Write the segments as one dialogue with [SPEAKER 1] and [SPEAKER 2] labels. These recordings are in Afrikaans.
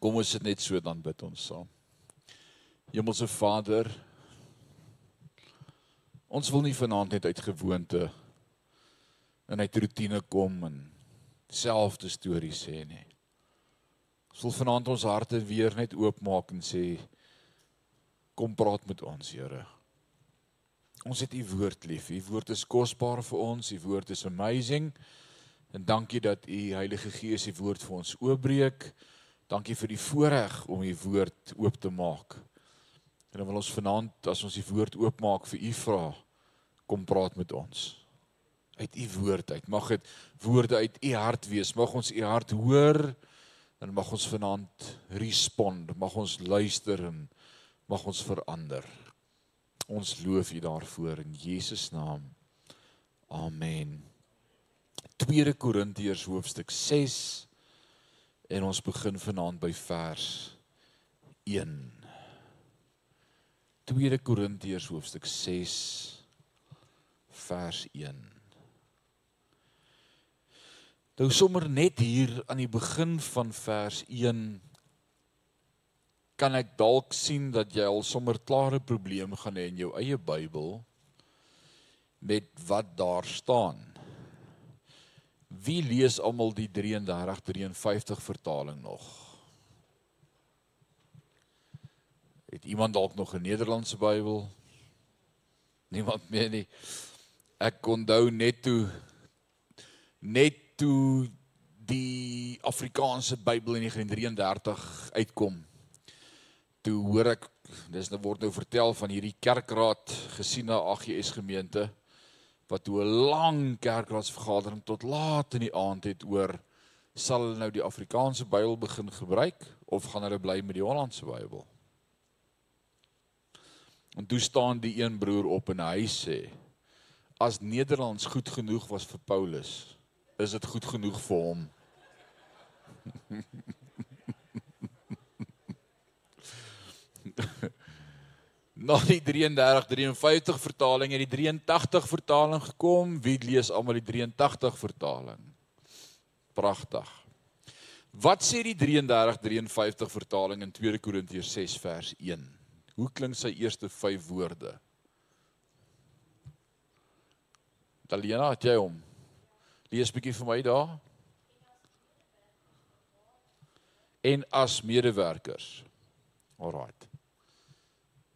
[SPEAKER 1] Kom ons sit net so dan bid ons saam. Hemelse Vader, ons wil nie vanaand net uit gewoonte en uit rotine kom en selfde stories sê nie. Ons wil vanaand ons harte weer net oopmaak en sê kom praat met ons, Here. Ons het u woord lief. U woord is kosbaar vir ons. U woord is amazing. En dankie dat u Heilige Gees die woord vir ons oopbreek. Dankie vir die voorreg om u woord oop te maak. En dan wil ons vanaand as ons die woord oopmaak vir u vra, kom praat met ons. Uit u woord uit. Mag dit woorde uit u hart wees. Mag ons u hart hoor en mag ons vanaand respond. Mag ons luister en mag ons verander. Ons loof U daarvoor in Jesus naam. Amen. 2 Korintiërs hoofstuk 6 en ons begin vanaand by vers 1. 2 Korintiërs hoofstuk 6 vers 1. Nou sommer net hier aan die begin van vers 1 kan ek dalk sien dat jy al sommer klare probleme gaan hê in jou eie Bybel met wat daar staan. Wie lees almal die 33 53 vertaling nog? Het iemand dalk nog 'n Nederlandse Bybel? Niemand meer nie. Ek onthou net toe net toe die Afrikaanse Bybel in 1933 uitkom toe hoor ek dis nou word nou vertel van hierdie kerkraad gesien na AGS gemeente wat toe 'n lang kerkraadsvergadering tot laat in die aand het oor sal hulle nou die Afrikaanse Bybel begin gebruik of gaan hulle bly met die Hollandse Bybel. En toe staan die een broer op en hy sê as Nederlands goed genoeg was vir Paulus, is dit goed genoeg vir hom. Na die 33 53 vertaling het die 83 vertaling gekom. Wie lees almal die 83 vertaling? Pragtig. Wat sê die 33 53 vertaling in 2 Korintiërs 6 vers 1? Hoe klink sy eerste 5 woorde? Daliena, het jy hom? Lees bietjie vir my daar. En as medewerkers. Alraight.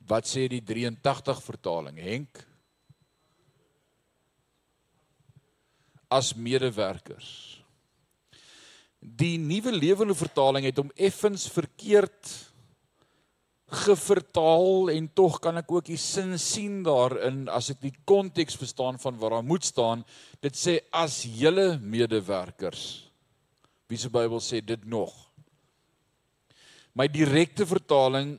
[SPEAKER 1] Wat sê die 83 vertaling? Henk as medewerkers. Die nuwe lewende vertaling het hom effens verkeerd gevertaal en tog kan ek ook die sin sien daarin as ek die konteks verstaan van wat daar moet staan. Dit sê as julle medewerkers. Wie se Bybel sê dit nog? My direkte vertaling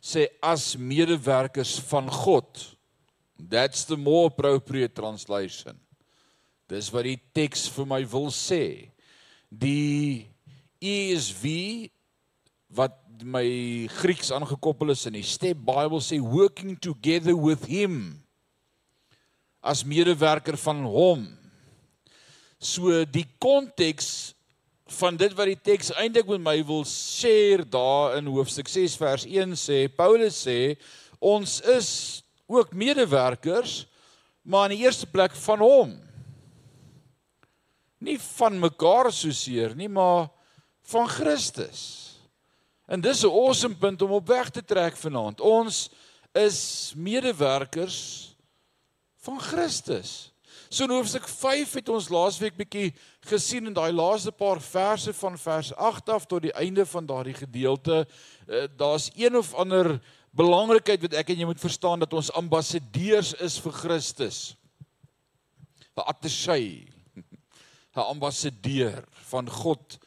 [SPEAKER 1] sê as medewerkers van God. That's the more appropriate translation. Dis wat die teks vir my wil sê. Die ESV wat my Grieks aangekoppel is in die Step Bible sê working together with him as medewerker van hom. So die konteks van dit wat die teks eintlik met my wil share daar in hoofstuk 6 vers 1 sê Paulus sê ons is ook medewerkers maar in die eerste plek van hom. Nie van mekaar soseer nie maar van Christus. En dis 'n awesome punt om op weg te trek vanaand. Ons is medewerkers van Christus. So in hoofstuk 5 het ons laasweek bietjie gesien in daai laaste paar verse van vers 8 af tot die einde van daardie gedeelte. Uh, Daar's een of ander belangrikheid wat ek en jy moet verstaan dat ons ambassadeurs is vir Christus. 'n Attaché, 'n ambassadeur van God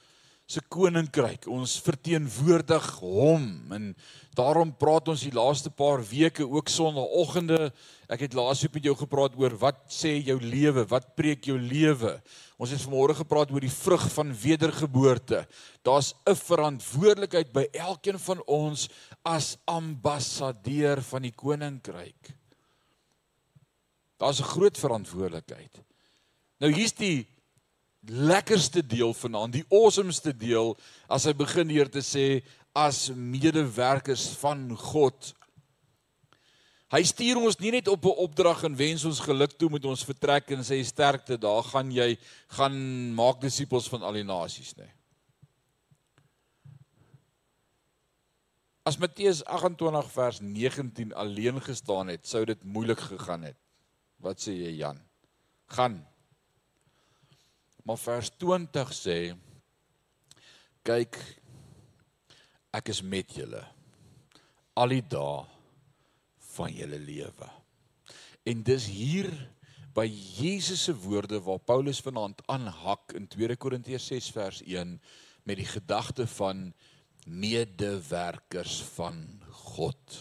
[SPEAKER 1] se koninkryk. Ons verteenwoordig hom en daarom praat ons die laaste paar weke ook sonnaandoggende Ek het laasweek met jou gepraat oor wat sê jou lewe, wat preek jou lewe. Ons het vanmôre gepraat oor die vrug van wedergeboorte. Daar's 'n verantwoordelikheid by elkeen van ons as ambassadeur van die koninkryk. Daar's 'n groot verantwoordelikheid. Nou hier's die lekkerste deel vanaand, die awesomeste deel as hy begin hier te sê as medewerkers van God. Hy stuur ons nie net op 'n opdrag en wens ons geluk toe met ons vertrek en sê sterkte, daar gaan jy gaan maak disippels van al die nasies nie. As Matteus 28 vers 19 alleen gestaan het, sou dit moeilik gegaan het. Wat sê jy Jan? Gaan Maar vers 20 sê kyk ek is met julle al die dae van julle lewe. En dis hier by Jesus se woorde waar Paulus vanaand aanhak in 2 Korintiërs 6 vers 1 met die gedagte van medewerkers van God.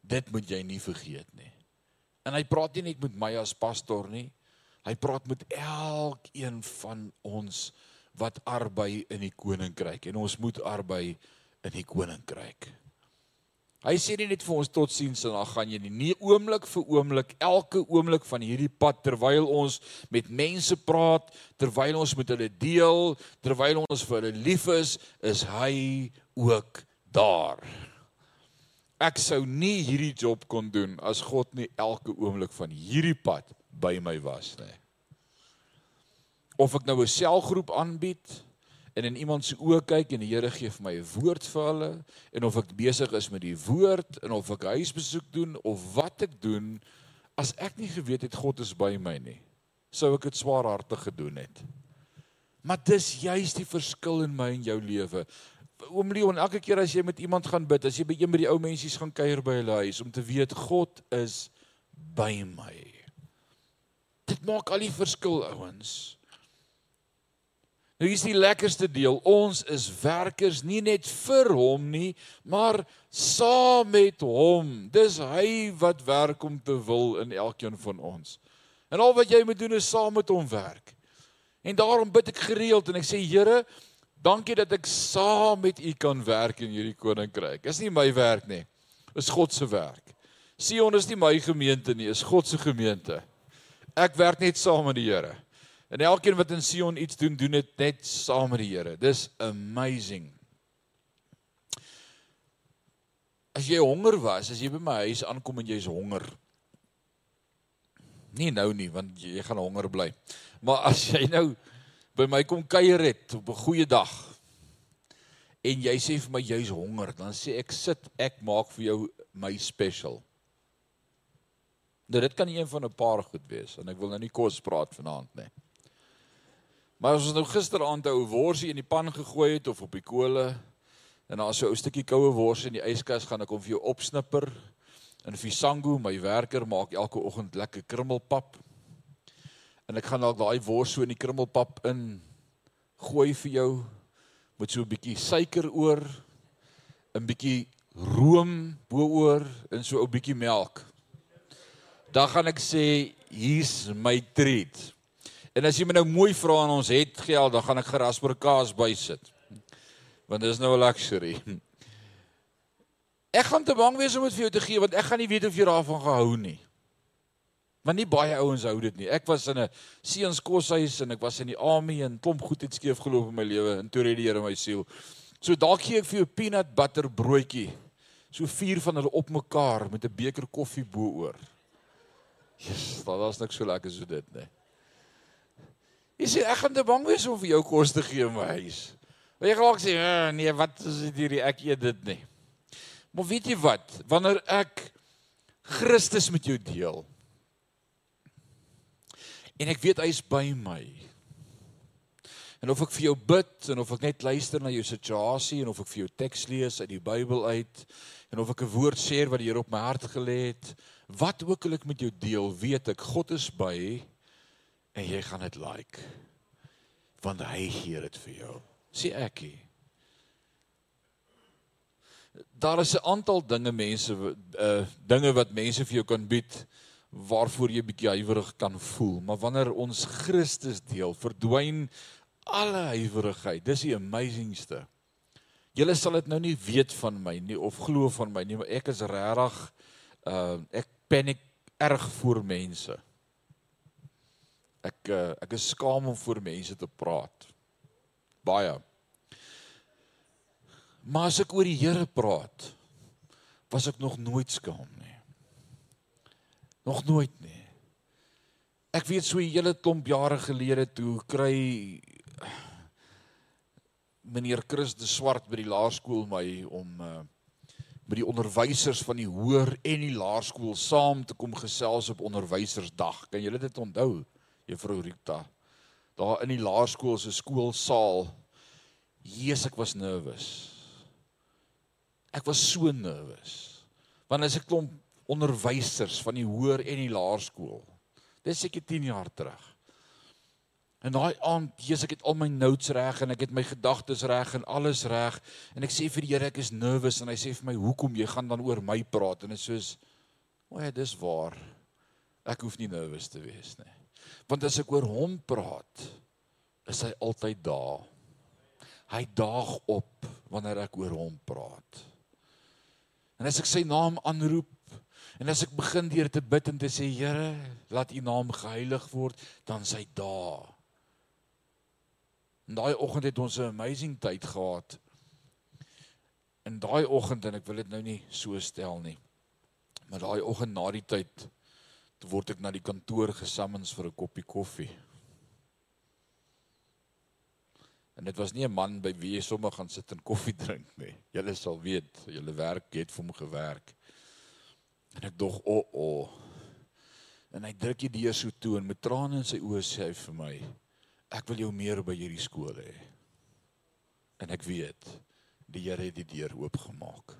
[SPEAKER 1] Dit moet jy nie vergeet nie. En hy praat nie net met my as pastor nie. Hy praat met elkeen van ons wat arbei in die koninkryk en ons moet arbei in die koninkryk. Hy sê nie net vir ons totsiens en dan gaan jy nie. Nee, oomblik vir oomblik, elke oomblik van hierdie pad terwyl ons met mense praat, terwyl ons met hulle deel, terwyl ons vir hulle lief is, is hy ook daar. Ek sou nie hierdie job kon doen as God nie elke oomblik van hierdie pad by my was nie. Of ek nou 'n selgroep aanbied en in iemand se oë kyk en die Here gee vir my 'n woord vir hulle en of ek besig is met die woord en of ek huisbesoek doen of wat ek doen as ek nie geweet het God is by my nie sou ek dit swaarhartig gedoen het. Maar dis juis die verskil in my en jou lewe. Oom Leon, elke keer as jy met iemand gaan bid, as jy by een by die ou mensies gaan kuier by hulle huis om te weet God is by my. Dit maak al die verskil, ouens. Nou hier's die lekkerste deel. Ons is werkers nie net vir hom nie, maar saam met hom. Dis hy wat werk om te wil in elkeen van ons. En al wat jy moet doen is saam met hom werk. En daarom bid ek gereeld en ek sê Here, dankie dat ek saam met U kan werk in hierdie koninkryk. Dis nie my werk nie. Dis God se werk. Sion is nie my gemeente nie, is God se gemeente. Ek werk net saam met die Here. En elkeen wat in Sion iets doen, doen dit net saam met die Here. Dis amazing. As jy honger was, as jy by my huis aankom en jy's honger. Nie nou nie, want jy gaan honger bly. Maar as jy nou by my kom kuier het op 'n goeie dag en jy sê vir my jy's honger, dan sê ek sit, ek maak vir jou my special. Nou dit kan een van 'n paar goed wees en ek wil nou nie kos praat vanaand nie. Maar as ons nou gisteraand 'n ou worsie in die pan gegooi het of op die kole en daar so 'n stukkie koue wors in die yskas gaan ek hom vir jou opsnipper. En Fisango, my werker, maak elke oggend lekker krummelpap. En ek gaan dalk daai wors so in die krummelpap in gooi vir jou met so 'n bietjie suiker oor, 'n bietjie room bo-oor en so 'n bietjie melk. Dan gaan ek sê, hier's my treat. En as jy my nou mooi vra en ons het geld, dan gaan ek gerasper kaas bysit. Want dis nou 'n luxury. Ek gaan te bang wees om dit vir jou te gee want ek gaan nie weet of jy daarvan gehou nie. Want nie baie ouens hou dit nie. Ek was in 'n seuns koshuis en ek was in die army en klomp goed het skeef geloop in my lewe en toe red die Here my siel. So dalk gee ek vir jou peanut butter broodjie. So vier van hulle op mekaar met 'n beker koffie bo-oor. Jesus, dit was niks so lekker so dit, nee. Jy sê ek gaan te bang wees om vir jou kos te gee in my huis. Wil jy graag sê ah, nee, wat is dit hierdie ek eet dit nie. Maar weet jy wat? Wanneer ek Christus met jou deel en ek weet hy is by my. En of ek vir jou bid en of ek net luister na jou situasie en of ek vir jou teks lees uit die Bybel uit en of ek 'n woord sê wat die Here op my hart gelê het, wat ook al ek met jou deel, weet ek God is by en jy gaan dit like want hy gee dit vir jou. Sê ek hier. Daar is 'n aantal dinge mense uh dinge wat mense vir jou kan bied waarvoor jy bietjie huiwerig kan voel. Maar wanneer ons Christus deel verdwyn alle huiwerigheid dis die amazingste. Julle sal dit nou nie weet van my nie of glo van my nie maar ek is regtig uh ek paniek erg vir mense Ek uh, ek is skaam om voor mense te praat. Baie. Maar as ek oor die Here praat, was ek nog nooit skaam nie. Nog nooit nie. Ek weet so 'n hele klomp jare gelede toe kry meneer Chris de Swart by die laerskool my om uh, by die onderwysers van die hoër en die laerskool saam te kom gesels op onderwysersdag. Kan julle dit onthou? Juffrou Rita. Daar in die laerskool se skoolsaal. Jesus, ek was nervous. Ek was so nervous. Want as ek klomp onderwysers van die hoër en die laerskool. Dis seker 10 jaar terug. En daai aand, Jesus, ek het al my notes reg en ek het my gedagtes reg en alles reg en ek sê vir die Here ek is nervous en hy sê vir my hoekom jy gaan dan oor my praat en dit is soos o ja, dis waar. Ek hoef nie nervous te wees nie. Want as ek oor hom praat, is hy altyd daar. Hy daag op wanneer ek oor hom praat. En as ek sy naam aanroep en as ek begin deur te bid en te sê Here, laat U naam geheilig word, dan is hy daar. En daai oggend het ons 'n amazing tyd gehad. In daai oggend en ek wil dit nou nie so stel nie. Maar daai oggend na die tyd toe word ek na die kantoor gesammens vir 'n koppie koffie. En dit was nie 'n man by wie jy sommer gaan sit en koffie drink nie. Julle sal weet, julle werk het vir hom gewerk. En ek dog, "O, oh, o." Oh. En hy druk die deur so toe en met trane in sy oë sê hy vir my, ek wil jou meer by hierdie skool hê. En ek weet die Here het die deur oopgemaak.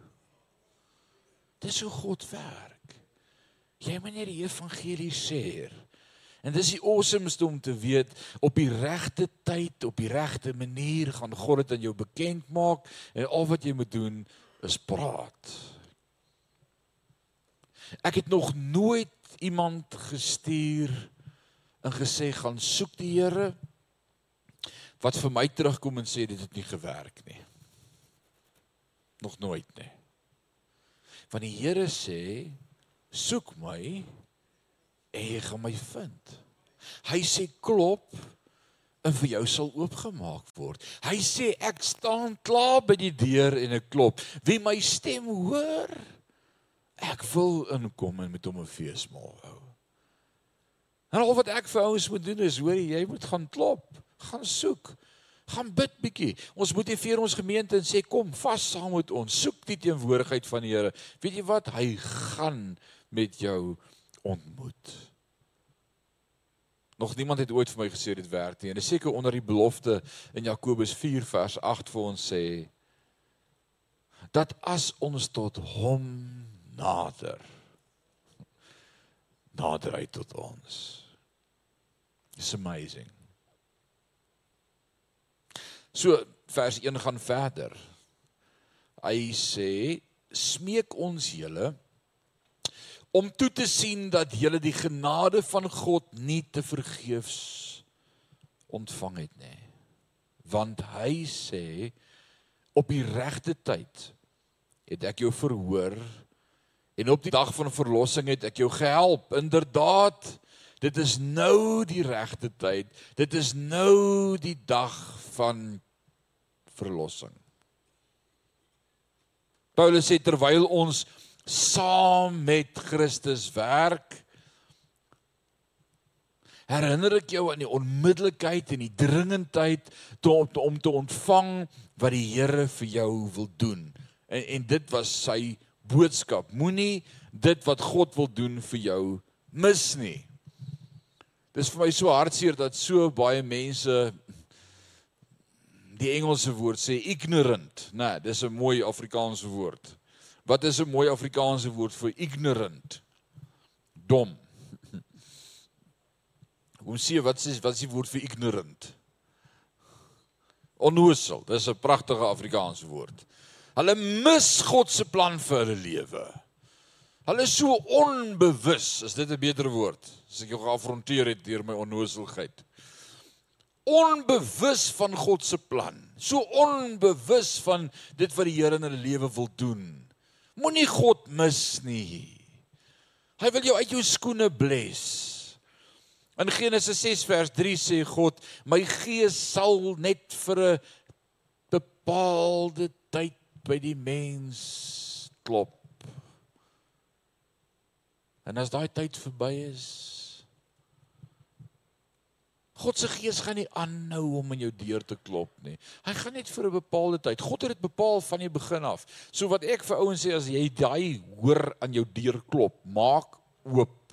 [SPEAKER 1] Dis hoe God werk. Jy moet net die evangelie sê. En dis die awesomeste om te weet op die regte tyd, op die regte manier gaan God dit aan jou bekend maak en al wat jy moet doen is praat. Ek het nog nooit iemand gestuur en gesê gaan soek die Here wat vir my terugkom en sê dit het nie gewerk nie. Nog nooit nie. Want die Here sê soek my en jy gaan my vind. Hy sê klop en vir jou sal oopgemaak word. Hy sê ek staan klaar by die deur en ek klop. Wie my stem hoor, ek wil inkom en met hom 'n feesmaal hou. En al wat ek vir ouens moet doen is, hoor jy, moet gaan klop gaan soek. Gaan bid bietjie. Ons motiveer ons gemeente en sê kom vas saam met ons. Soek die teenwoordigheid van die Here. Weet jy wat? Hy gaan met jou ontmoet. Nog niemand het ooit vir my gesê dit werk nie. En dis seker onder die belofte in Jakobus 4 vers 8 vir ons sê dat as ons tot hom nader nader uit tot ons. It's amazing. So vers 1 gaan verder. Hy sê smeek ons julle om toe te sien dat julle die genade van God nie te vergeefs ontvang het nie. Want hy sê op die regte tyd het ek jou verhoor en op die dag van verlossing het ek jou gehelp. Inderdaad, dit is nou die regte tyd. Dit is nou die dag van verlossing. Paulus sê terwyl ons saam met Christus werk, herinner ek jou aan die onmiddellikheid en die dringendheid om om te ontvang wat die Here vir jou wil doen. En en dit was sy boodskap. Moenie dit wat God wil doen vir jou mis nie. Dis vir my so hartseer dat so baie mense die Engelse woord sê ignorant, né? Nee, dis 'n mooi Afrikaanse woord. Wat is 'n mooi Afrikaanse woord vir ignorant? Dom. Hoe sê wat is wat is die woord vir ignorant? Onnoosel. Dis 'n pragtige Afrikaanse woord. Hulle mis God se plan vir hulle lewe. Hulle is so onbewus, is dit 'n beter woord? As ek jou geafronteer het deur my onnooselheid onbewus van God se plan. So onbewus van dit wat die Here in hulle lewe wil doen. Moenie God mis nie. Hy wil jou uit jou skoene bless. In Genesis 6 vers 3 sê God, my gees sal net vir 'n bepaalde tyd by die mens klop. En as daai tyd verby is, God se gees gaan nie aanhou om in jou deur te klop nie. Hy gaan net vir 'n bepaalde tyd. God het dit bepaal van die begin af. So wat ek vir ouens sê as jy daai hoor aan jou deur klop, maak oop.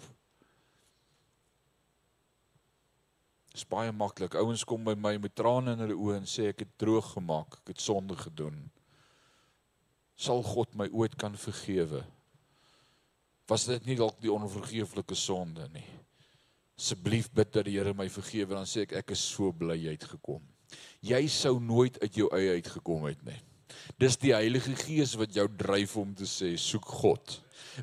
[SPEAKER 1] Dis baie maklik. Ouens kom by my met trane in hulle oë en sê ek het droog gemaak, ek het sonde gedoen. Sal God my ooit kan vergewe? Was dit nie dalk die onvergeeflike sonde nie? Asseblief bid dat die Here my vergewe dan sê ek ek is so bly jy het gekom. Jy sou nooit uit jou eie uitgekom het nie. Dis die Heilige Gees wat jou dryf om te sê soek God.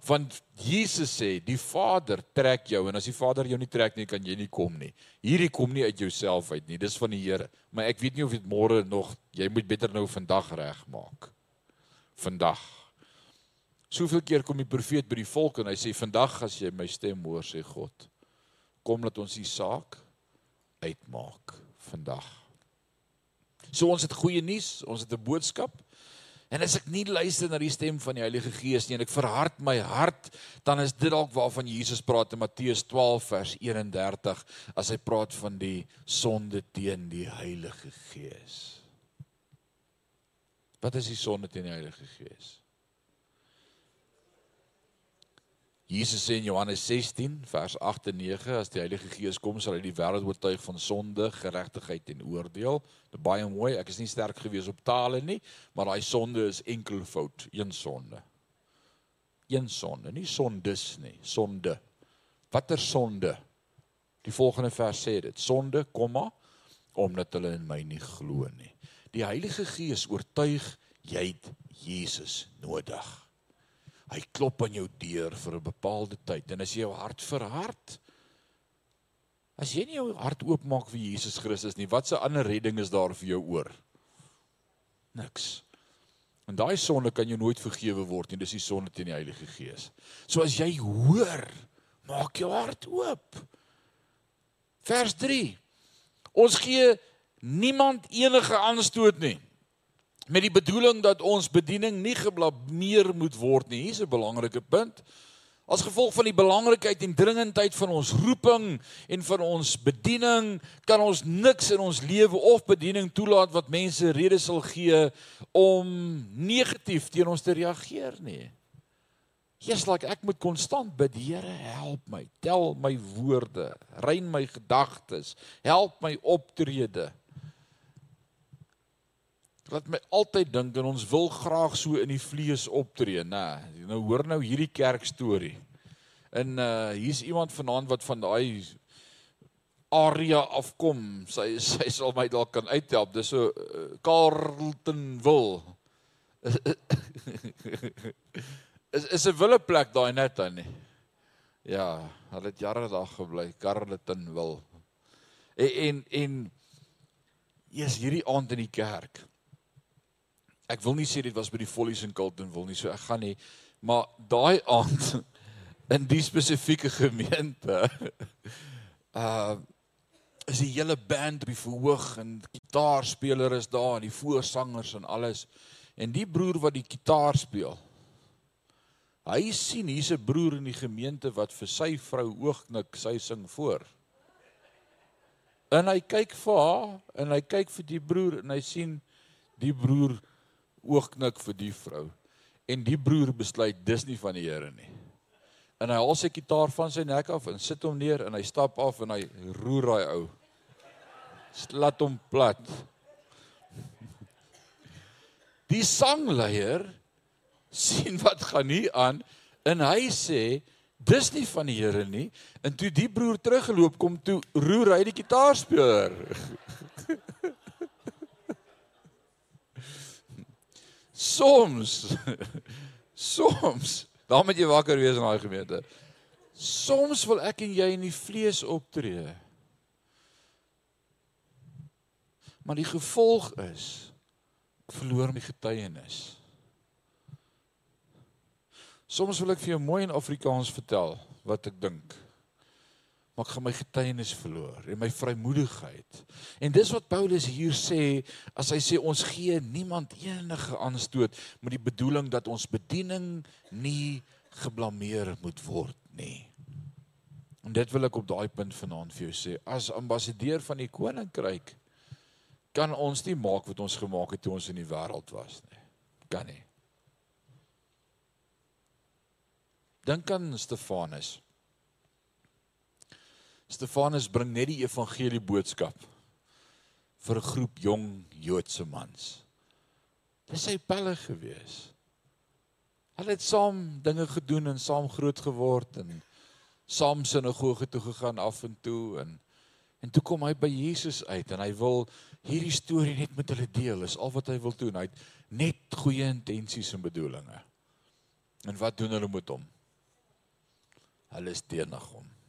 [SPEAKER 1] Want Jesus sê die Vader trek jou en as die Vader jou nie trek nie kan jy nie kom nie. Hierdie kom nie uit jouself uit nie, dis van die Here. Maar ek weet nie of dit môre nog jy moet beter nou vandag regmaak. Vandag. Soveel keer kom die profeet by die volk en hy sê vandag as jy my stem hoor sê God kom laat ons die saak uitmaak vandag. So ons het goeie nuus, ons het 'n boodskap. En as ek nie luister na die stem van die Heilige Gees nie en ek verhard my hart, dan is dit dalk waarvan Jesus praat in Matteus 12 vers 31 as hy praat van die sonde teen die Heilige Gees. Wat is die sonde teen die Heilige Gees? Jesus sê in Johannes 16 vers 8 en 9 as die Heilige Gees kom sal hy die wêreld oortuig van sonde, geregtigheid en oordeel. Dit baie mooi. Ek is nie sterk gewees op tale nie, maar daai sonde is enkelvoud, een sonde. Een sonde, nie sondes nie, sonde. Watter sonde? Die volgende vers sê dit: sonde, komma, omdat hulle in my nie glo nie. Die Heilige Gees oortuig jy het Jesus nodig. Hy klop aan jou deur vir 'n bepaalde tyd en as jy jou hart verhard as jy nie jou hart oopmaak vir Jesus Christus nie, watse ander redding is daar vir jou oor? Niks. En daai sonde kan jou nooit vergewe word nie, dis die sonde teen die Heilige Gees. So as jy hoor, maak jou hart oop. Vers 3. Ons gee niemand enige aanstoot nie met die bedoeling dat ons bediening nie geblameer moet word nie. Hier's 'n belangrike punt. As gevolg van die belangrikheid en dringendheid van ons roeping en van ons bediening, kan ons niks in ons lewe of bediening toelaat wat mense redes sal gee om negatief teen ons te reageer nie. Jesus, like ek moet konstant bid, Here, help my. Tel my woorde, rein my gedagtes, help my optrede wat my altyd dink en ons wil graag so in die vlees optree, nê. Nou hoor nou hierdie kerk storie. En uh hier's iemand vanaand wat van daai area afkom. Sy sy sal my dalk kan uithelp. Dis so uh, Carltonville. is is 'n wille plek daai net dan nie. Ja, hulle het jare daar gebly, Carltonville. En en en Yes, hierdie aand in die kerk ek wil nie sê dit was by die Follies in Kilton wil nie, so ek gaan nie. Maar daai aand in die spesifieke gemeente uh is die hele band op die verhoog en gitaarspeler is daar en die voorsangers en alles. En die broer wat die gitaar speel. Hy sien hier's 'n broer in die gemeente wat vir sy vrou oogknik, sy sing voor. En hy kyk vir haar en hy kyk vir die broer en hy sien die broer oogknik vir die vrou. En die broer besluit dis nie van die Here nie. En hy haal sy kitaar van sy nek af en sit hom neer en hy stap af en hy roer daai ou. Slat hom plat. Die sangleier sien wat gaan hier aan en hy sê dis nie van die Here nie. En toe die broer teruggeloop kom toe roer hy die kitaarspeler. Soms soms dan moet jy wakker wees in daai gemeente. Soms wil ek en jy in die vlees optree. Maar die gevolg is ek verloor my getuienis. Soms wil ek vir jou mooi in Afrikaans vertel wat ek dink. Maar ek gaan my getuienis verloor en my vrymoedigheid. En dis wat Paulus hier sê as hy sê ons gee niemand enige aanstoot met die bedoeling dat ons bediening nie geblameer moet word nie. En dit wil ek op daai punt vanaand vir jou sê. As ambassadeur van die koninkryk kan ons nie maak wat ons gemaak het toe ons in die wêreld was nie. Kan nie. Dink aan Stefanus. Stefanus bring net die evangelie boodskap vir 'n groep jong Joodse mans. Dis sy pelle gewees. Hulle het saam dinge gedoen en saam groot geword en saam sinagoge toe gegaan af en toe en en toe kom hy by Jesus uit en hy wil hierdie storie net met hulle deel. Is al wat hy wil doen. Hy het net goeie intensies en bedoelings. En wat doen hulle met hom? Hulle is teenoor hom.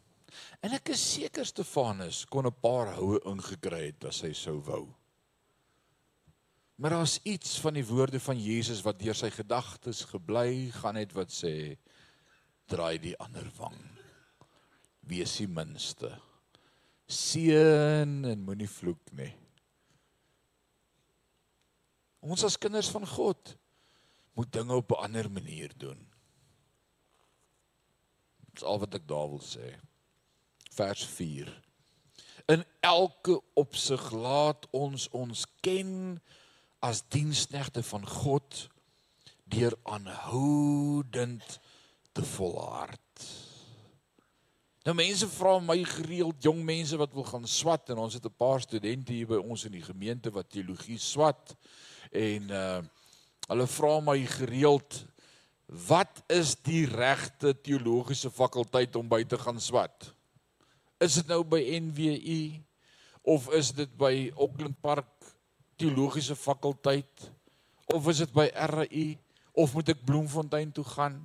[SPEAKER 1] En ek is seker Stefanus kon 'n paar houe ingekry het as hy sou wou. Maar daar's iets van die woorde van Jesus wat deur sy gedagtes gebly gaan het wat sê draai die ander wang wees die minste. Seën en moenie vloek nie. Ons as kinders van God moet dinge op 'n ander manier doen. Dis al wat ek daar wil sê. Vers 4. In elke opsig laat ons ons ken as diensknegte van God deur aanhoudend te volhard. Nou mense vra my gereeld jong mense wat wil gaan swat en ons het 'n paar studente hier by ons in die gemeente wat teologie swat en uh hulle vra my gereeld wat is die regte teologiese fakulteit om by te gaan swat? Is dit nou by NWU of is dit by Auckland Park teologiese fakulteit of is dit by RU of moet ek Bloemfontein toe gaan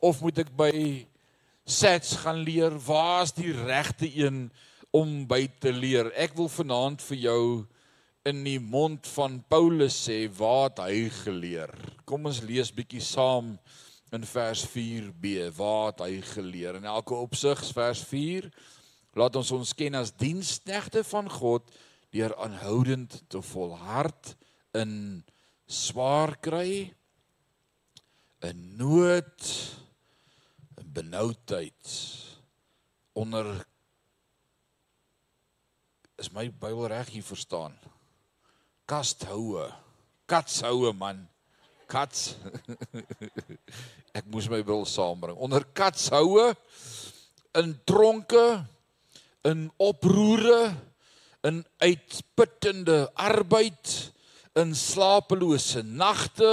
[SPEAKER 1] of moet ek by sets gaan leer. Waar is die regte een om by te leer? Ek wil vanaand vir jou in die mond van Paulus sê wat hy geleer. Kom ons lees bietjie saam in vers 4b wat hy geleer. In elke opsig vers 4 laat ons ons ken as diensknegte van God deur aanhoudend te volhard in swaar kry in nood benoudheid. Onder is my Bybel reg hier verstaan? Kasthoue katshoue man. Kats. Ek moes my wil saambring. Onder katshoue in tronke in oproere in uitputtende arbeid in slapelose nagte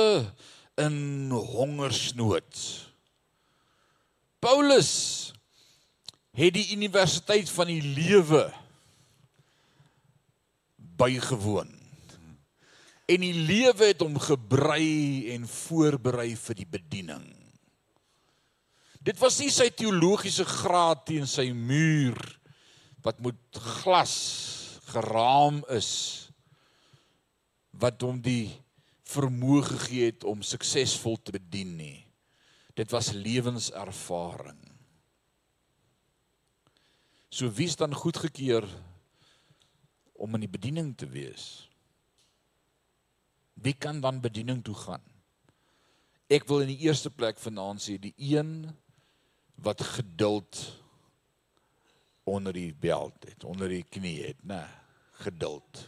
[SPEAKER 1] in hongersnood Paulus het die universiteit van die lewe bygewoon. En die lewe het hom gebrei en voorberei vir die bediening. Dit was nie sy teologiese graad teen sy muur wat met glas geraam is wat hom die vermoë gegee het om suksesvol te bedien nie. Dit was lewenservaring. So wie's dan goedgekeur om in die bediening te wees? Wie kan dan bediening toe gaan? Ek wil in die eerste plek vanaand sê die een wat geduld onder die beld het, onder die knie het, né? Geduld.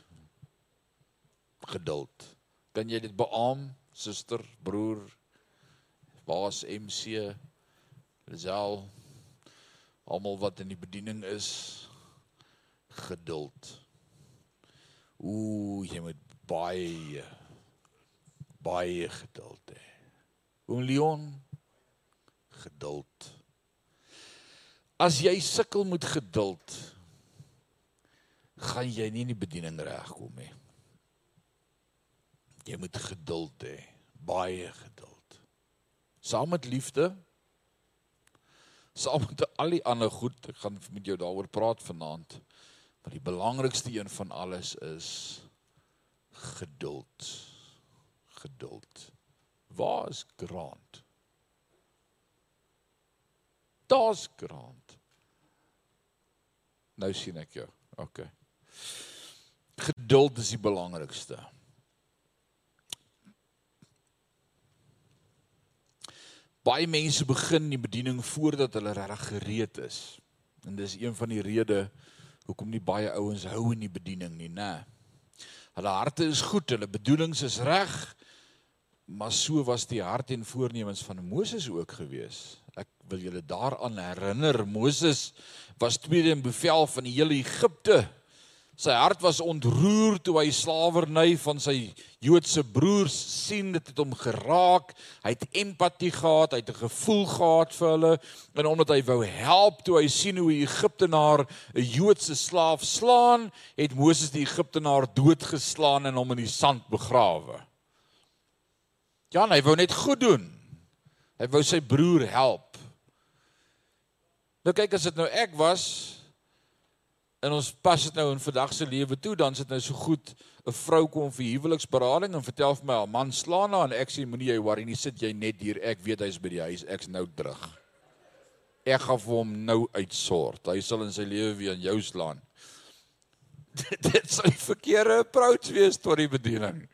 [SPEAKER 1] Geduld. Kan jy dit beamoen, suster, broer, baas MC Lazel almal wat in die bediening is geduld. Ooh, jy moet baie baie geduld hê. Oom Leon geduld. As jy sukkel met geduld, gaan jy nie in die bediening regkom nie. Jy moet geduld hê, baie geduld. Saam met liefde saam met al die ander goed ek gaan met jou daaroor praat vanaand maar die belangrikste een van alles is geduld. Geduld. Waar is grond daar's grond Nou sien ek jou. OK. Geduld is die belangrikste. Baie mense begin die bediening voordat hulle regtig gereed is. En dis een van die redes hoekom nie baie ouens hou in die bediening nie, né? Hulle harte is goed, hulle bedoelings is reg, maar so was die hart en voornemens van Moses ook gewees. Ek wil julle daaraan herinner, Moses was tweede in bevel van die hele Egipte. Sy hart was ontroer toe hy slawerny van sy Joodse broers sien dit het hom geraak. Hy het empatie gehad, hy het 'n gevoel gehad vir hulle en omdat hy wou help toe hy sien hoe 'n Egiptenaar 'n Joodse slaaf slaan, het Moses die Egiptenaar doodgeslaan en hom in die sand begrawe. Ja, hy wou net goed doen. Hy wou sy broer help. Nou kyk as dit nou ek was, En ons pas dit nou in vandag se lewe toe, dan sit nou so goed 'n vrou kom vir huweliksberading en vertel vir my haar man slaan haar en ek sê moenie jy worry nie, sit jy net hier. Ek weet hy's by die huis, ek's nou terug. Ek gaan vir hom nou uitsort. Hy sal in sy lewe weer aan jou slaan. dit sou 'n verkeerde approach wees tot die bediening.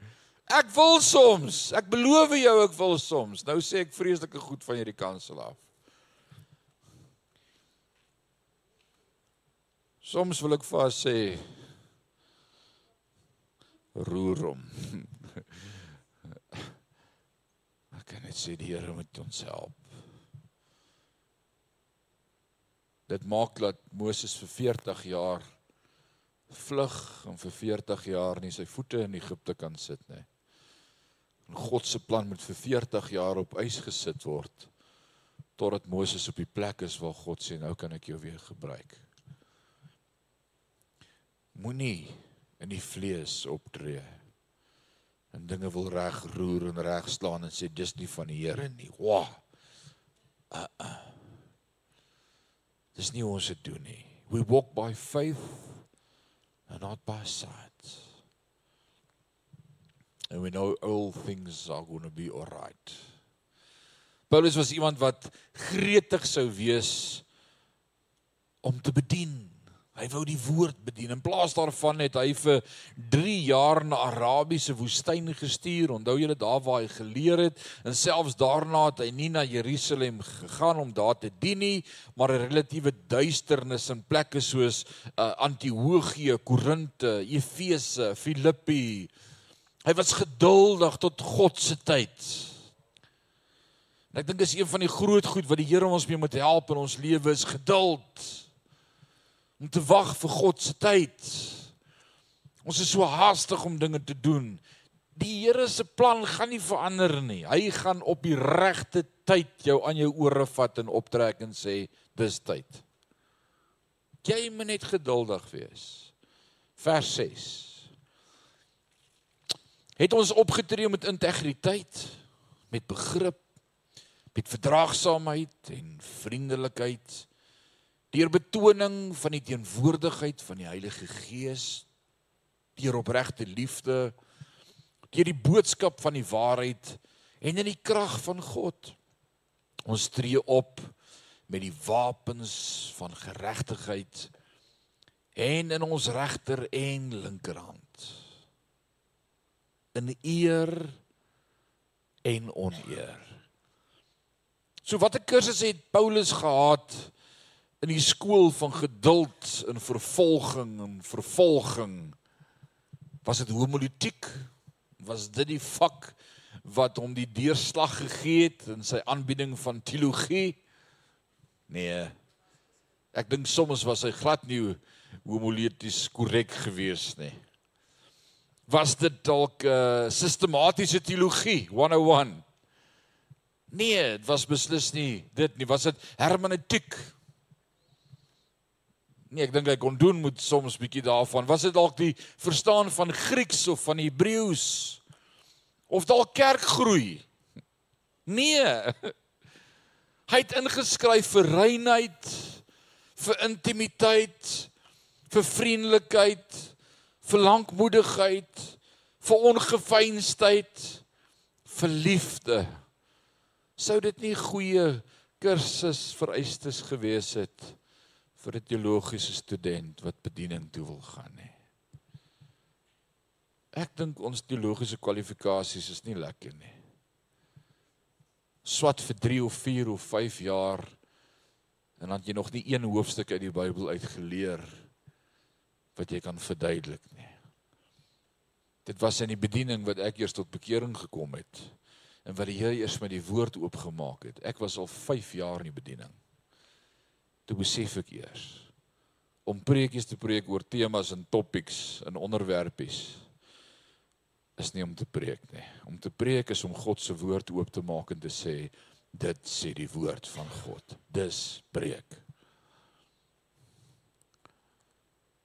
[SPEAKER 1] Ek wil soms, ek beloof jou ek wil soms. Nou sê ek vreeslike goed van hierdie kansel af. Soms wil ek vir haar sê roer hom. Ek kan net sê die Here moet ons help. Dit maak dat Moses vir 40 jaar vlug en vir 40 jaar nie sy voete in Egipte kan sit nie. En God se plan moet vir 40 jaar op ys gesit word totdat Moses op die plek is waar God sê nou kan ek jou weer gebruik moenie in die vlees optree en dinge wil reg roer en reg slaan en sê dis nie van die Here nie. Wa. Uh, uh. Dis nie ons se doen nie. We walk by faith and not by sight. And we know all things are going to be all right. Paulus was iemand wat gretig sou wees om te bedien Hy wou die woord bedien. In plaas daarvan het hy vir 3 jaar na Arabiese woestyn gestuur. Onthou julle daar waar hy geleer het en selfs daarna het hy nie na Jerusalem gegaan om daar te dien nie, maar 'n relatiewe duisternis in plekke soos uh, Antiochië, Korinte, Efese, Filippi. Hy was geduldig tot God se tyd. En ek dink dis een van die groot goed wat die Here ons mee moet help in ons lewe is geduld om te wag vir God se tyd. Ons is so haastig om dinge te doen. Die Here se plan gaan nie verander nie. Hy gaan op die regte tyd jou aan jou ore vat en optrek en sê dis tyd. Jy moet net geduldig wees. Vers 6. Het ons opgetree met integriteit, met begrip, met verdraagsaamheid en vriendelikheid deur betoning van die teenwoordigheid van die Heilige Gees deur opregte liefde deur die boodskap van die waarheid en in die krag van God. Ons tree op met die wapens van geregtigheid en in ons regter en linkerhand in eer en oneer. So watter kursus het Paulus gehad in die skool van geduld en vervolging en vervolging? Was dit homiletiek? Was dit die vak wat hom die deurslag gegee het in sy aanbieding van teologie? Nee ek dink soms was hy glad nie homileties korrek gewees nie was dit dalk 'n uh, eh, sistematiese teologie 101 nee dit was beslis nie dit nie was dit hermeneutiek Nee, ek dink hy kon doen moet soms bietjie daarvan. Was dit dalk die verstaan van Grieks of van Hebreëus? Of dalk kerkgroei? Nee. Hy het ingeskryf vir reinheid, vir intimiteit, vir vriendelikheid, vir lankmoedigheid, vir ongefeinstheid, vir liefde. Sou dit nie goeie kursus vereistes gewees het vir 'n teologiese student wat bediening toe wil gaan nie. Ek dink ons teologiese kwalifikasies is nie lekker nie. Swat vir 3 of 4 of 5 jaar en dan jy nog nie een hoofstuk uit die Bybel uitgeleer wat jy kan verduidelik. Dit was in die bediening wat ek eers tot bekering gekom het en wat die Here eers met die woord oopgemaak het. Ek was al 5 jaar in die bediening. Toe besef ek eers om preekies te preek oor temas en topics en onderwerpies is nie om te preek nie. Om te preek is om God se woord oop te maak en te sê dit sê die woord van God. Dis preek.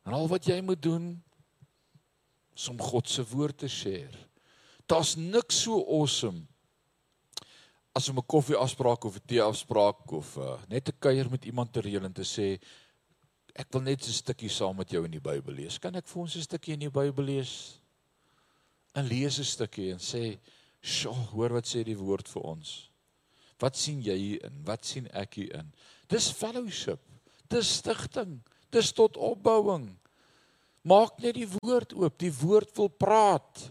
[SPEAKER 1] En al wat jy moet doen is om God se woord te share. Daar's niks so awesome as om 'n koffieafspraak of 'n teeafspraak of uh, net 'n kuier met iemand te reël en te sê ek wil net 'n stukkie saam met jou in die Bybel lees. Kan ek vir ons 'n stukkie in die Bybel lees? En lees 'n stukkie en sê, "Sjoe, hoor wat sê die woord vir ons." Wat sien jy hier in? Wat sien ek hier in? Dis fellowship. Dis stigting. Dis tot opbouing. Maak net die woord oop. Die woord wil praat.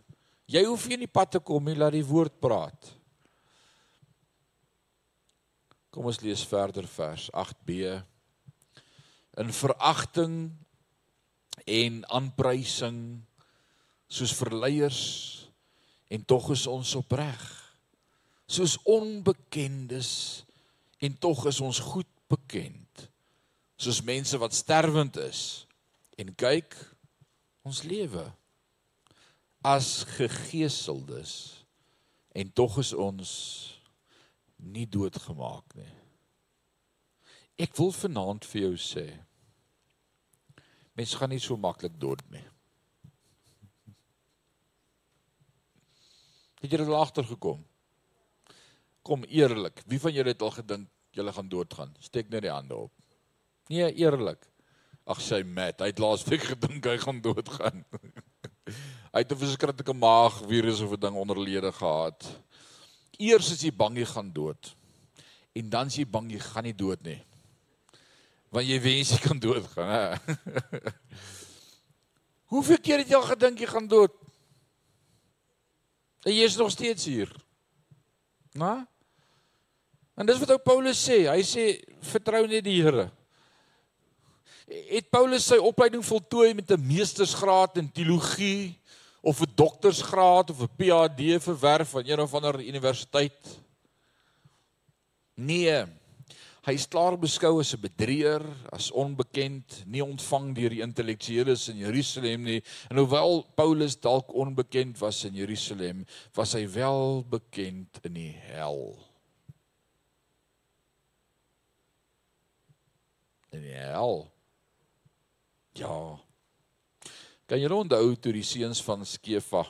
[SPEAKER 1] Jy hoef nie in die pad te kom nie, laat die woord praat. Kom ons lees verder vers 8b. In veragting en aanprysing soos verleiers en tog is ons opreg soos onbekendes en tog is ons goed bekend soos mense wat sterwend is en kyk ons lewe as gegeseldes en tog is ons nie doodgemaak nie ek wil vanaand vir jou sê mense gaan nie so maklik dood nie Het jy dit al agtergekom? Kom eerlik, wie van julle het al gedink julle gaan doodgaan? Steek net die hande op. Nee, eerlik. Ag sy mat, hy het laasweek gedink hy gaan doodgaan. hy het 'n verskriklike maagvirus of 'n ding onderlede gehad. Eers is jy bang jy gaan dood. En dan is jy bang jy gaan nie dood nie. Want jy wens jy kan doodgaan, hè. Hoeveel keer het jy al gedink jy gaan dood? En jy is nog steeds hier. Na? En dis wat ou Paulus sê. Hy sê vertrou net die Here. Het Paulus sy opleiding voltooi met 'n meestersgraad in teologie of 'n doktorsgraad of 'n PhD verwerf van een of ander universiteit? Nee. Hy is klaar beskou as 'n bedrieger, as onbekend, nie ontvang deur die intellektueles in Jerusalem nie. En hoewel Paulus dalk onbekend was in Jerusalem, was hy wel bekend in die hel. In die hel. Ja. Kan jy onthou toe die seuns van Skefa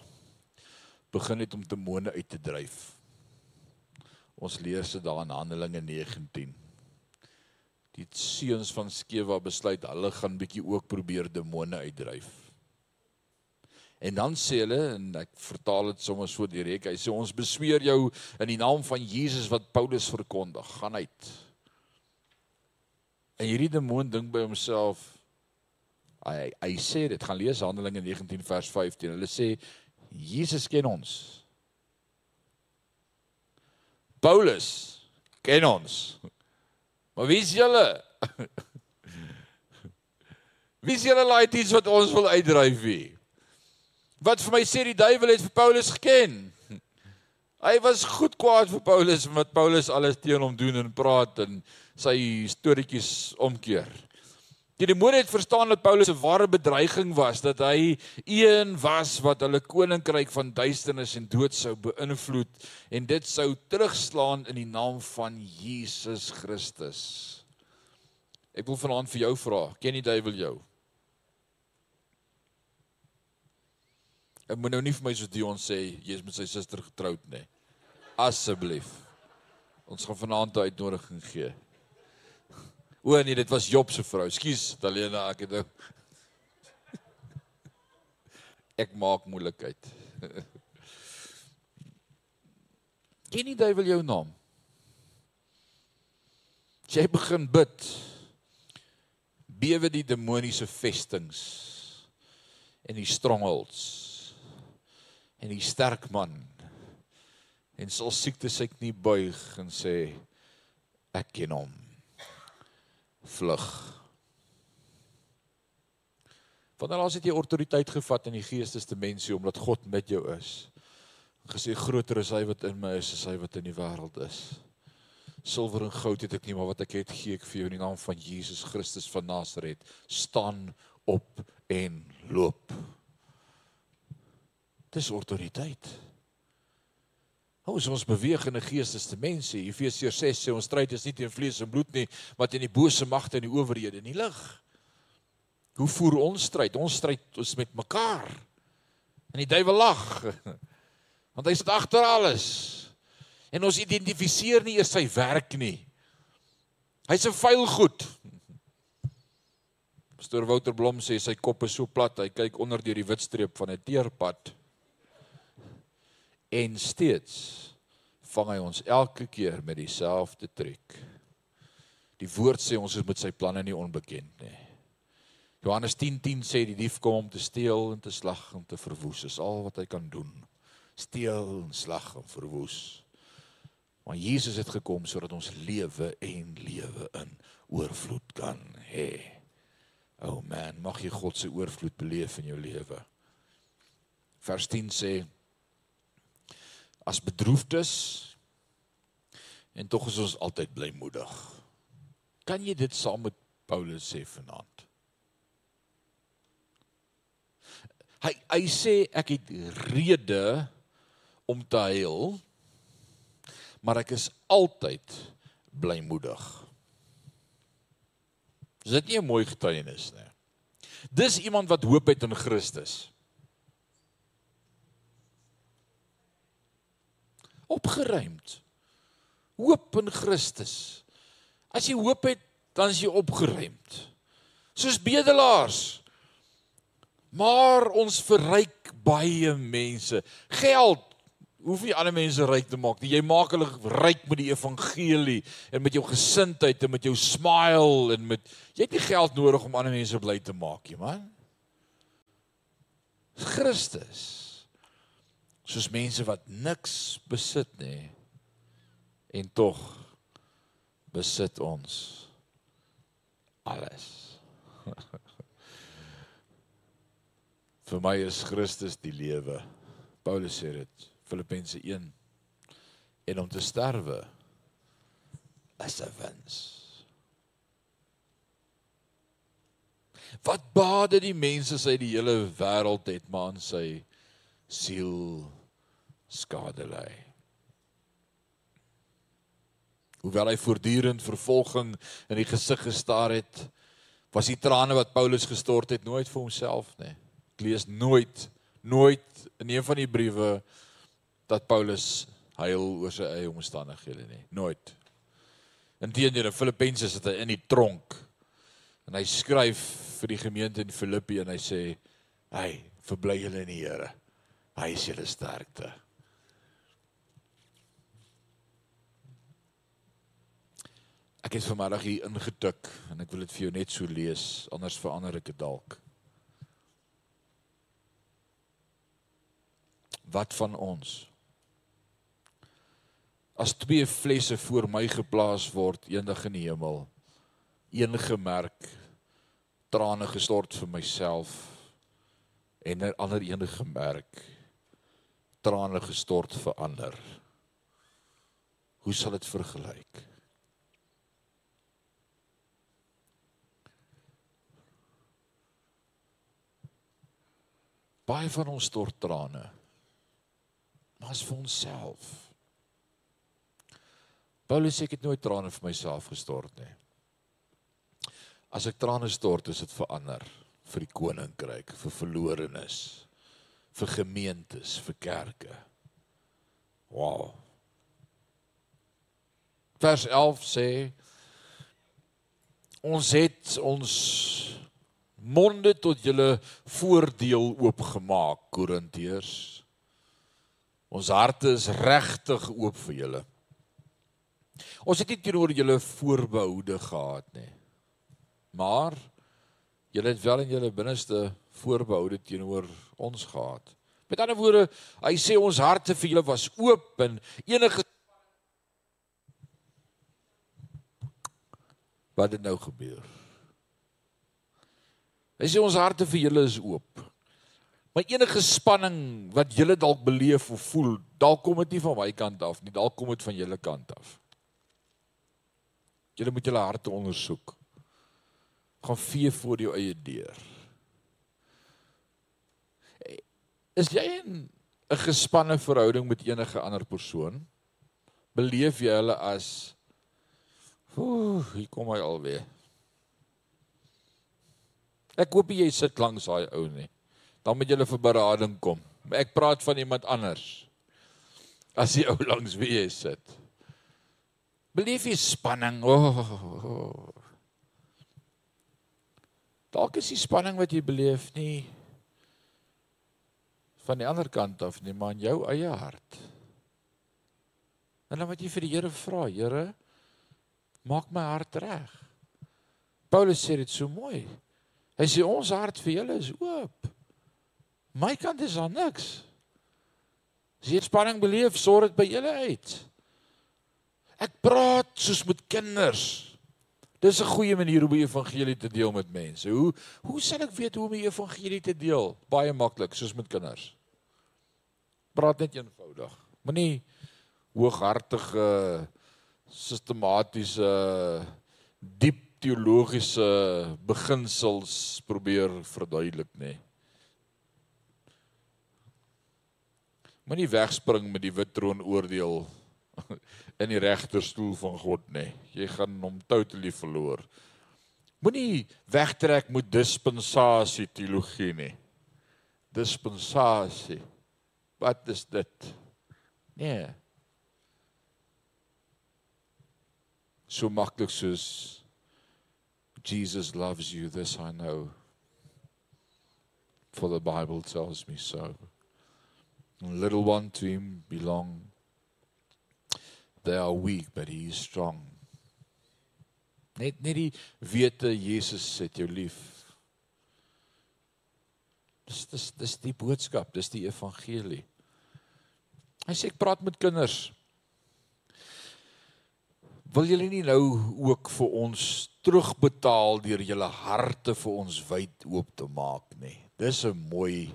[SPEAKER 1] begin het om demone uit te dryf? Ons lees dit daar in Handelinge 19 die seuns van Skewa besluit hulle gaan bietjie ook probeer demone uitdryf. En dan sê hulle en ek vertaal dit sommer so direk. Hy sê ons besweer jou in die naam van Jesus wat Paulus verkondig, gaan uit. En hierdie demoon dink by homself hy hy sê dit gaan lees Handelinge 19 vers 15. Hulle sê Jesus ken ons. Paulus ken ons. Maar wie is julle? Wie is julle laities wat ons wil uitdryf wie? Wat vir my sê die duiwel het vir Paulus geken. Hy was goed kwaad vir Paulus wat Paulus alles teen hom doen en praat en sy storieetjies omkeer. Die demone het verstaan dat Paulus 'n ware bedreiging was, dat hy een was wat hulle koninkryk van duisternis en dood sou beïnvloed en dit sou terugslaan in die naam van Jesus Christus. Ek wil vanaand vir jou vra, ken die duiwel jou? Ek moet nou nie vir my so Dion sê jy is met sy suster getroud nie. Asseblief. Ons gaan vanaand 'n uitnodiging gee. O nee, dit was Job se vrou. Skus, Talena, ek het nou Ek maak moeilikheid. Ken nie duiwel jou naam? Jy begin bid. bewe die demoniese vestings en die strongholds en die sterk man en sal siektes ek nie buig en sê ek ken hom vlug Wanneer as het jy autoriteit gevat in die geestesdimensie omdat God met jou is? Gesê groter is hy wat in my is as hy wat in die wêreld is. Silwer en goud het ek nie, maar wat ek het gee ek vir jou in die naam van Jesus Christus van Nasaret. Staan op en loop. Dis autoriteit. Ons ons beweeg in 'n geestesdimensie. Efesiërs 6 sê ons stryd is nie teen vlees en bloed nie, maar teen die bose magte en die owerhede in die lig. Hoe voer ons stryd? Ons stryd ons met mekaar. En die duiwel lag. Want hy sit agter alles. En ons identifiseer nie eers sy werk nie. Hy's 'n vuil goed. Pastor Wouter Blom sê sy kop is so plat, hy kyk onder deur die wit streep van 'n teerpad. En steeds vang hy ons elke keer met dieselfde triek. Die woord sê ons is met sy planne nie onbekend nie. Johannes 10:10 10 sê die dief kom om te steel en te slag en te verwoes. Dis al wat hy kan doen. Steel en slag en verwoes. Maar Jesus het gekom sodat ons lewe en lewe in oorvloed kan hê. O oh man, mag jy God se oorvloed beleef in jou lewe. Vers 10 sê as bedroefdes en tog is ons altyd blymoedig. Kan jy dit saam met Paulus sê vanaand? Hy hy sê ek het rede om te huil, maar ek is altyd blymoedig. Is dit nie 'n mooi getuienis nie? Dis iemand wat hoop het in Christus. Opgeruimd. Hoop in Christus. As jy hoop het, dan is jy opgeruimd. Soos bedelaars. Maar ons verryk baie mense. Geld hoef nie ander mense ryk te maak nie. Jy maak hulle ryk met die evangelie en met jou gesindheid en met jou smile en met jy het nie geld nodig om ander mense bly te maak nie, man. Christus. Soos mense wat niks besit nie en tog besit ons alles. Vir my is Christus die lewe. Paulus sê dit, Filippense 1. En om te sterwe is 'n wins. Wat baade die mense sy die hele wêreld het maar aan sy siel skade lei. Hoewel hy voortdurend vervolging in die gesig gestaar het, was die trane wat Paulus gestort het nooit vir homself nie. Ek lees nooit nooit in een van die briewe dat Paulus huil oor sy eie omstandighede nie. Nooit. Inteendeel in Filippense sit hy in die tronk en hy skryf vir die gemeente in Filippi en hy sê: "Hey, verbly julle in die Here. Hy is julle sterkte." Ek het vanmiddag hier ingetik en ek wil dit vir jou net so lees, anders verander ek dit dalk. wat van ons? As twee flesse voor my geplaas word eendag in die hemel, een gemerk trane gestort vir myself en 'n ander een gemerk trane gestort vir ander. Hoe sal dit vergelyk? Baie van ons stort trane maar is vir onsself. Paulus sê ek het nooit trane vir myself gestort nie. As ek trane stort, is dit vir ander, vir die koninkryk, vir verlorenes, vir gemeentes, vir kerke. Wow. Vers 11 sê ons het ons monde tot julle voordeel oopgemaak Korintiërs Ons harte is regtig oop vir julle. Ons het nie teenoor julle voorbehoude gehad nie. Maar Julle het wel in julle binneste voorbehoude teenoor ons gehad. Met ander woorde, hy sê ons harte vir julle was oop en enige Wat het nou gebeur? Hy sê ons harte vir julle is oop. Maar enige spanning wat julle dalk beleef of voel, dalk kom dit nie van my kant af nie, dalk kom dit van julle kant af. Julle moet julle harte ondersoek. Gaan vee voor jou eie deur. Is jy in 'n gespanne verhouding met enige ander persoon? Beleef jy hulle as Ooh, hier kom hy alweer. Ek hoop jy sit langs daai ou nie. Dan moet jy vir berading kom. Ek praat van iemand anders. As jy ou langs wie jy sit. Beleef jy spanning? Oh, oh, oh. Dalk is die spanning wat jy beleef nie van die ander kant af nie, maar in jou eie hart. En dan moet jy vir die Here vra, Here, maak my hart reg. Paulus sê dit so mooi. Hy sê ons hart vir julle is oop. My kant is daar niks. As jy spanning beleef, sorg dit by julle uit. Ek praat soos met kinders. Dis 'n goeie manier om die evangelie te deel met mense. Hoe hoe sal ek weet hoe om die evangelie te deel? Baie maklik, soos met kinders. Praat net eenvoudig. Moenie hooghartige sistematiese diep teologiese beginsels probeer verduidelik nê. Moenie wegspring met die wit troon oordeel in die regterstoel van God nê. Jy gaan hom totally verloor. Moenie wegtrek met dispensasie teologie nê. Dispensasie. Wat is dit? Nee. so maklik soos Jesus loves you this I know for the Bible tells me so. Little one to him belong. They are weak but he is strong. Net net die wete Jesus het jou lief. Dis dis dis die boodskap dis die evangelie. Hy sê ek praat met kinders Wil julle nie nou ook vir ons terugbetaal deur julle harte vir ons wyd oop te maak nie? Dis 'n mooi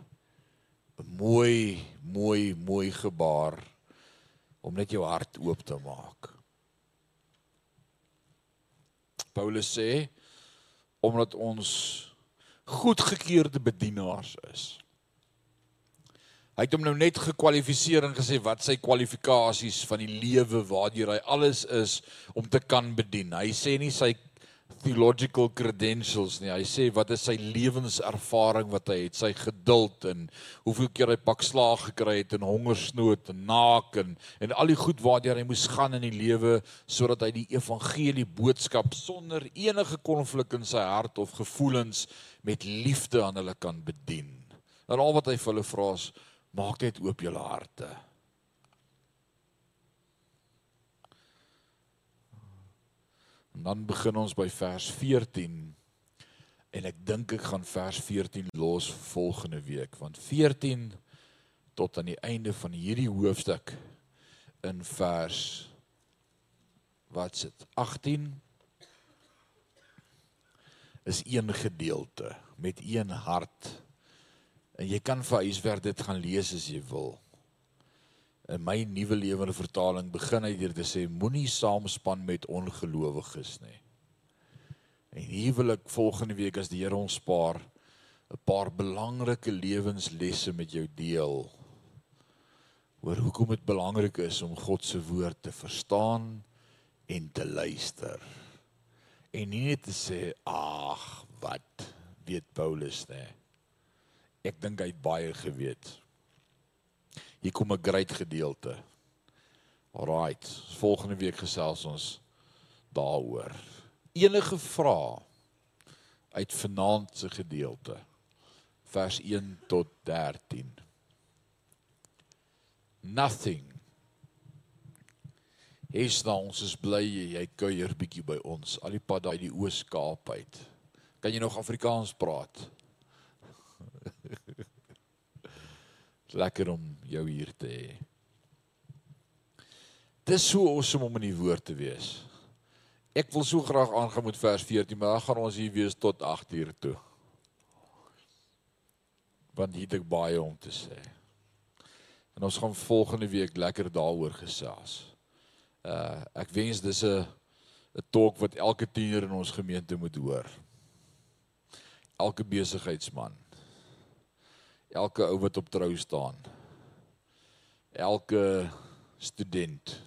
[SPEAKER 1] 'n mooi mooi mooi gebaar om net jou hart oop te maak. Paulus sê omdat ons goedgekeurde bedienaars is. Hy het hom nou net gekwalifiseer en gesê wat sy kwalifikasies van die lewe waardeur hy alles is om te kan bedien. Hy sê nie sy theological credentials nie. Hy sê wat is sy lewenservaring wat hy het, sy geduld en hoeveel keer hy pak slaag gekry het en hongersnood en naak en en al die goed waardeur hy moes gaan in die lewe sodat hy die evangelie boodskap sonder enige konflik in sy hart of gevoelens met liefde aan hulle kan bedien. En al wat hy vir hulle vra is Maak net oop julle harte. En dan begin ons by vers 14. En ek dink ek gaan vers 14 los volgende week want 14 tot aan die einde van hierdie hoofstuk in vers wat sit 18 is een gedeelte met een hart En jy kan vir huiswerk dit gaan lees as jy wil. In my nuwe lewende vertaling begin hy deur te sê moenie saamspan met ongelowiges nie. En hier wil ek volgende week as die Here ons spaar 'n paar belangrike lewenslesse met jou deel. Oor hoekom dit belangrik is om God se woord te verstaan en te luister. En nie net te sê ag, wat weet Paulus nie. Ek dink hy het baie geweet. Hier kom 'n groot gedeelte. Alraight, volgende week gesels ons daaroor. Enige vrae uit vanaand se gedeelte vers 1 tot 13. Nothing. Is nou ons is bly jy kuier bietjie by ons. Al die pad daai die Oos-Kaap uit. Kan jy nog Afrikaans praat? Lekker om jou hier te hê. Dit is so awesome om in die woord te wees. Ek wil so graag aangaan met vers 14, maar dan gaan ons hier wees tot 8 uur toe. Want hier het ek baie om te sê. En ons gaan volgende week lekker daaroor gesels. Uh ek wens dis 'n 'n talk wat elke tiener in ons gemeente moet hoor. Elke besigheidsman. Elke ou wat op trou staan. Elke student.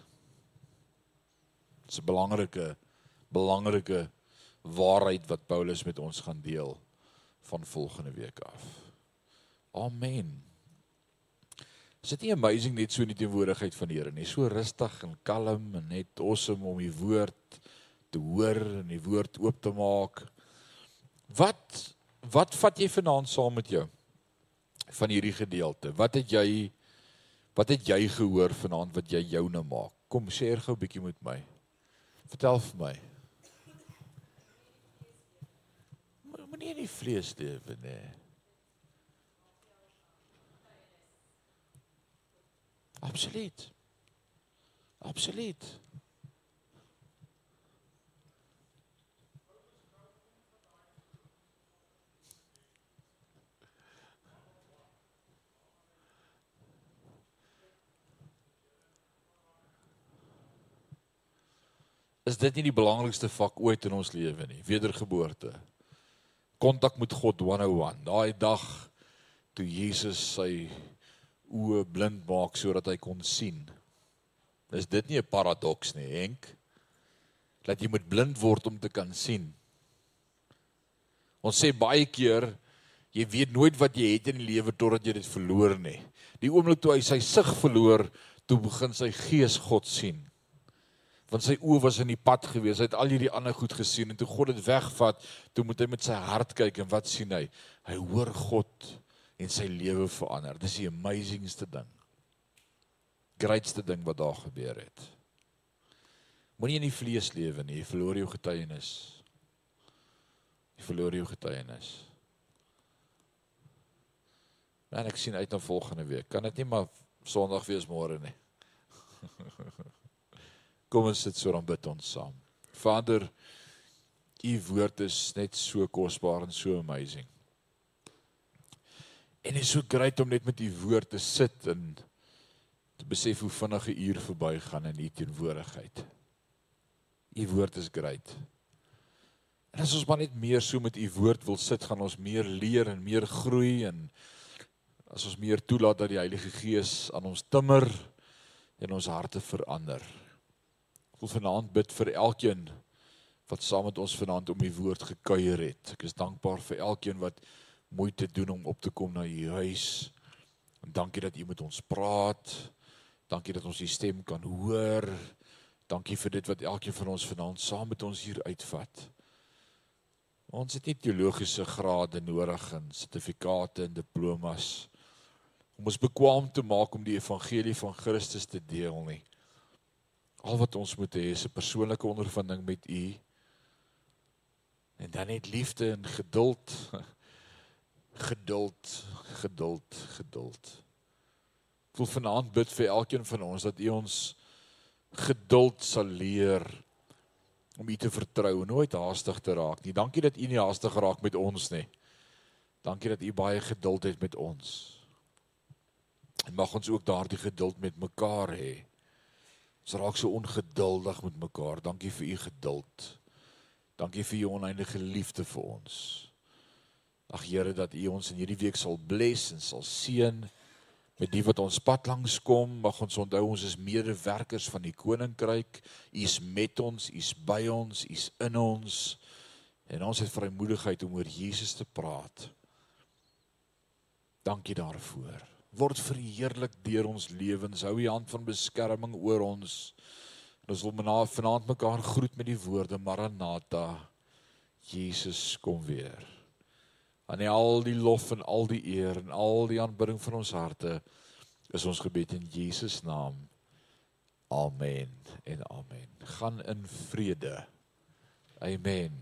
[SPEAKER 1] Dis 'n belangrike belangrike waarheid wat Paulus met ons gaan deel van volgende week af. Amen. Is dit nie amazing net so in die teenwoordigheid van die Here nie? So rustig en kalm en net awesome om die woord te hoor en die woord oop te maak. Wat wat vat jy vanaand saam met jou van hierdie gedeelte? Wat het jy wat het jy gehoor vanaand wat jy joune maak? Kom sê gou 'n bietjie met my. Vertel vir my. Moenie in die vlees lewe nie. Absoluut. Absoluut. Is dit nie die belangrikste vak ooit in ons lewe nie? Wedergeboorte. Kontak met God 101. Daai dag toe Jesus sy oë blind maak sodat hy kon sien. Is dit nie 'n paradoks nie, Henk? Dat jy moet blind word om te kan sien. Ons sê baie keer jy weet nooit wat jy het in die lewe totdat jy dit verloor nie. Die oomblik toe hy sy sig verloor, toe begin sy gees God sien. Want sy oë was in die pad gewees. Hy het al hierdie ander goed gesien en toe God dit wegvat, toe moet hy met sy hart kyk en wat sien hy? Hy hoor God en sy lewe verander. Dis die amazingste ding. Grootste ding wat daar gebeur het. Moenie in die vlees lewe nie, jy verloor jou getuienis. Jy verloor jou getuienis. Man, ek sien uit na volgende week. Kan dit nie maar Sondag wees môre nie. Kom ons sit so dan bid ons saam. Vader, u woord is net so kosbaar en so amazing. En dit is so grait om net met u woord te sit en te besef hoe vinnig 'n uur verbygaan in u teenwoordigheid. U woord is grait. En as ons maar net meer so met u woord wil sit, gaan ons meer leer en meer groei en as ons meer toelaat dat die Heilige Gees aan ons timmer en ons harte verander. Ek wil vanaand bid vir elkeen wat saam met ons vanaand om die woord gekuier het. Ek is dankbaar vir elkeen wat moeite doen om op te kom na u huis. En dankie dat u met ons praat. Dankie dat ons u stem kan hoor. Dankie vir dit wat elkeen van ons vanaand saam met ons hier uitvat. Ons het nie teologiese grade nodig en sertifikate en diplomas om ons bekwam te maak om die evangelie van Christus te deel nie. Al wat ons moet hê is 'n persoonlike ondervinding met U. En dan net liefde en geduld geduld, geduld, geduld. Ek wil vanaand bid vir elkeen van ons dat U ons geduld sal leer om U te vertrou, nooit haastig te raak nie. Dankie dat U nie haastig raak met ons nie. Dankie dat U baie geduld het met ons. En mag ons ook daardie geduld met mekaar hê. Ons raak so ongeduldig met mekaar. Dankie vir U geduld. Dankie vir U oneindige liefde vir ons. Ag Here dat U ons in hierdie week sal bless en sal seën met die wat ons pad langs kom. Mag ons onthou ons is medewerkers van die koninkryk. U is met ons, U is by ons, U is in ons. En ons het vrymoedigheid om oor Jesus te praat. Dankie daarvoor. Word verheerlik deur ons lewens. Hou U hand van beskerming oor ons. En ons wil vanaand mekaar groet met die woorde Maranatha. Jesus kom weer aan al die lof en al die eer en al die aanbidding van ons harte is ons gebed in Jesus naam. Amen en amen. Gaan in vrede. Amen.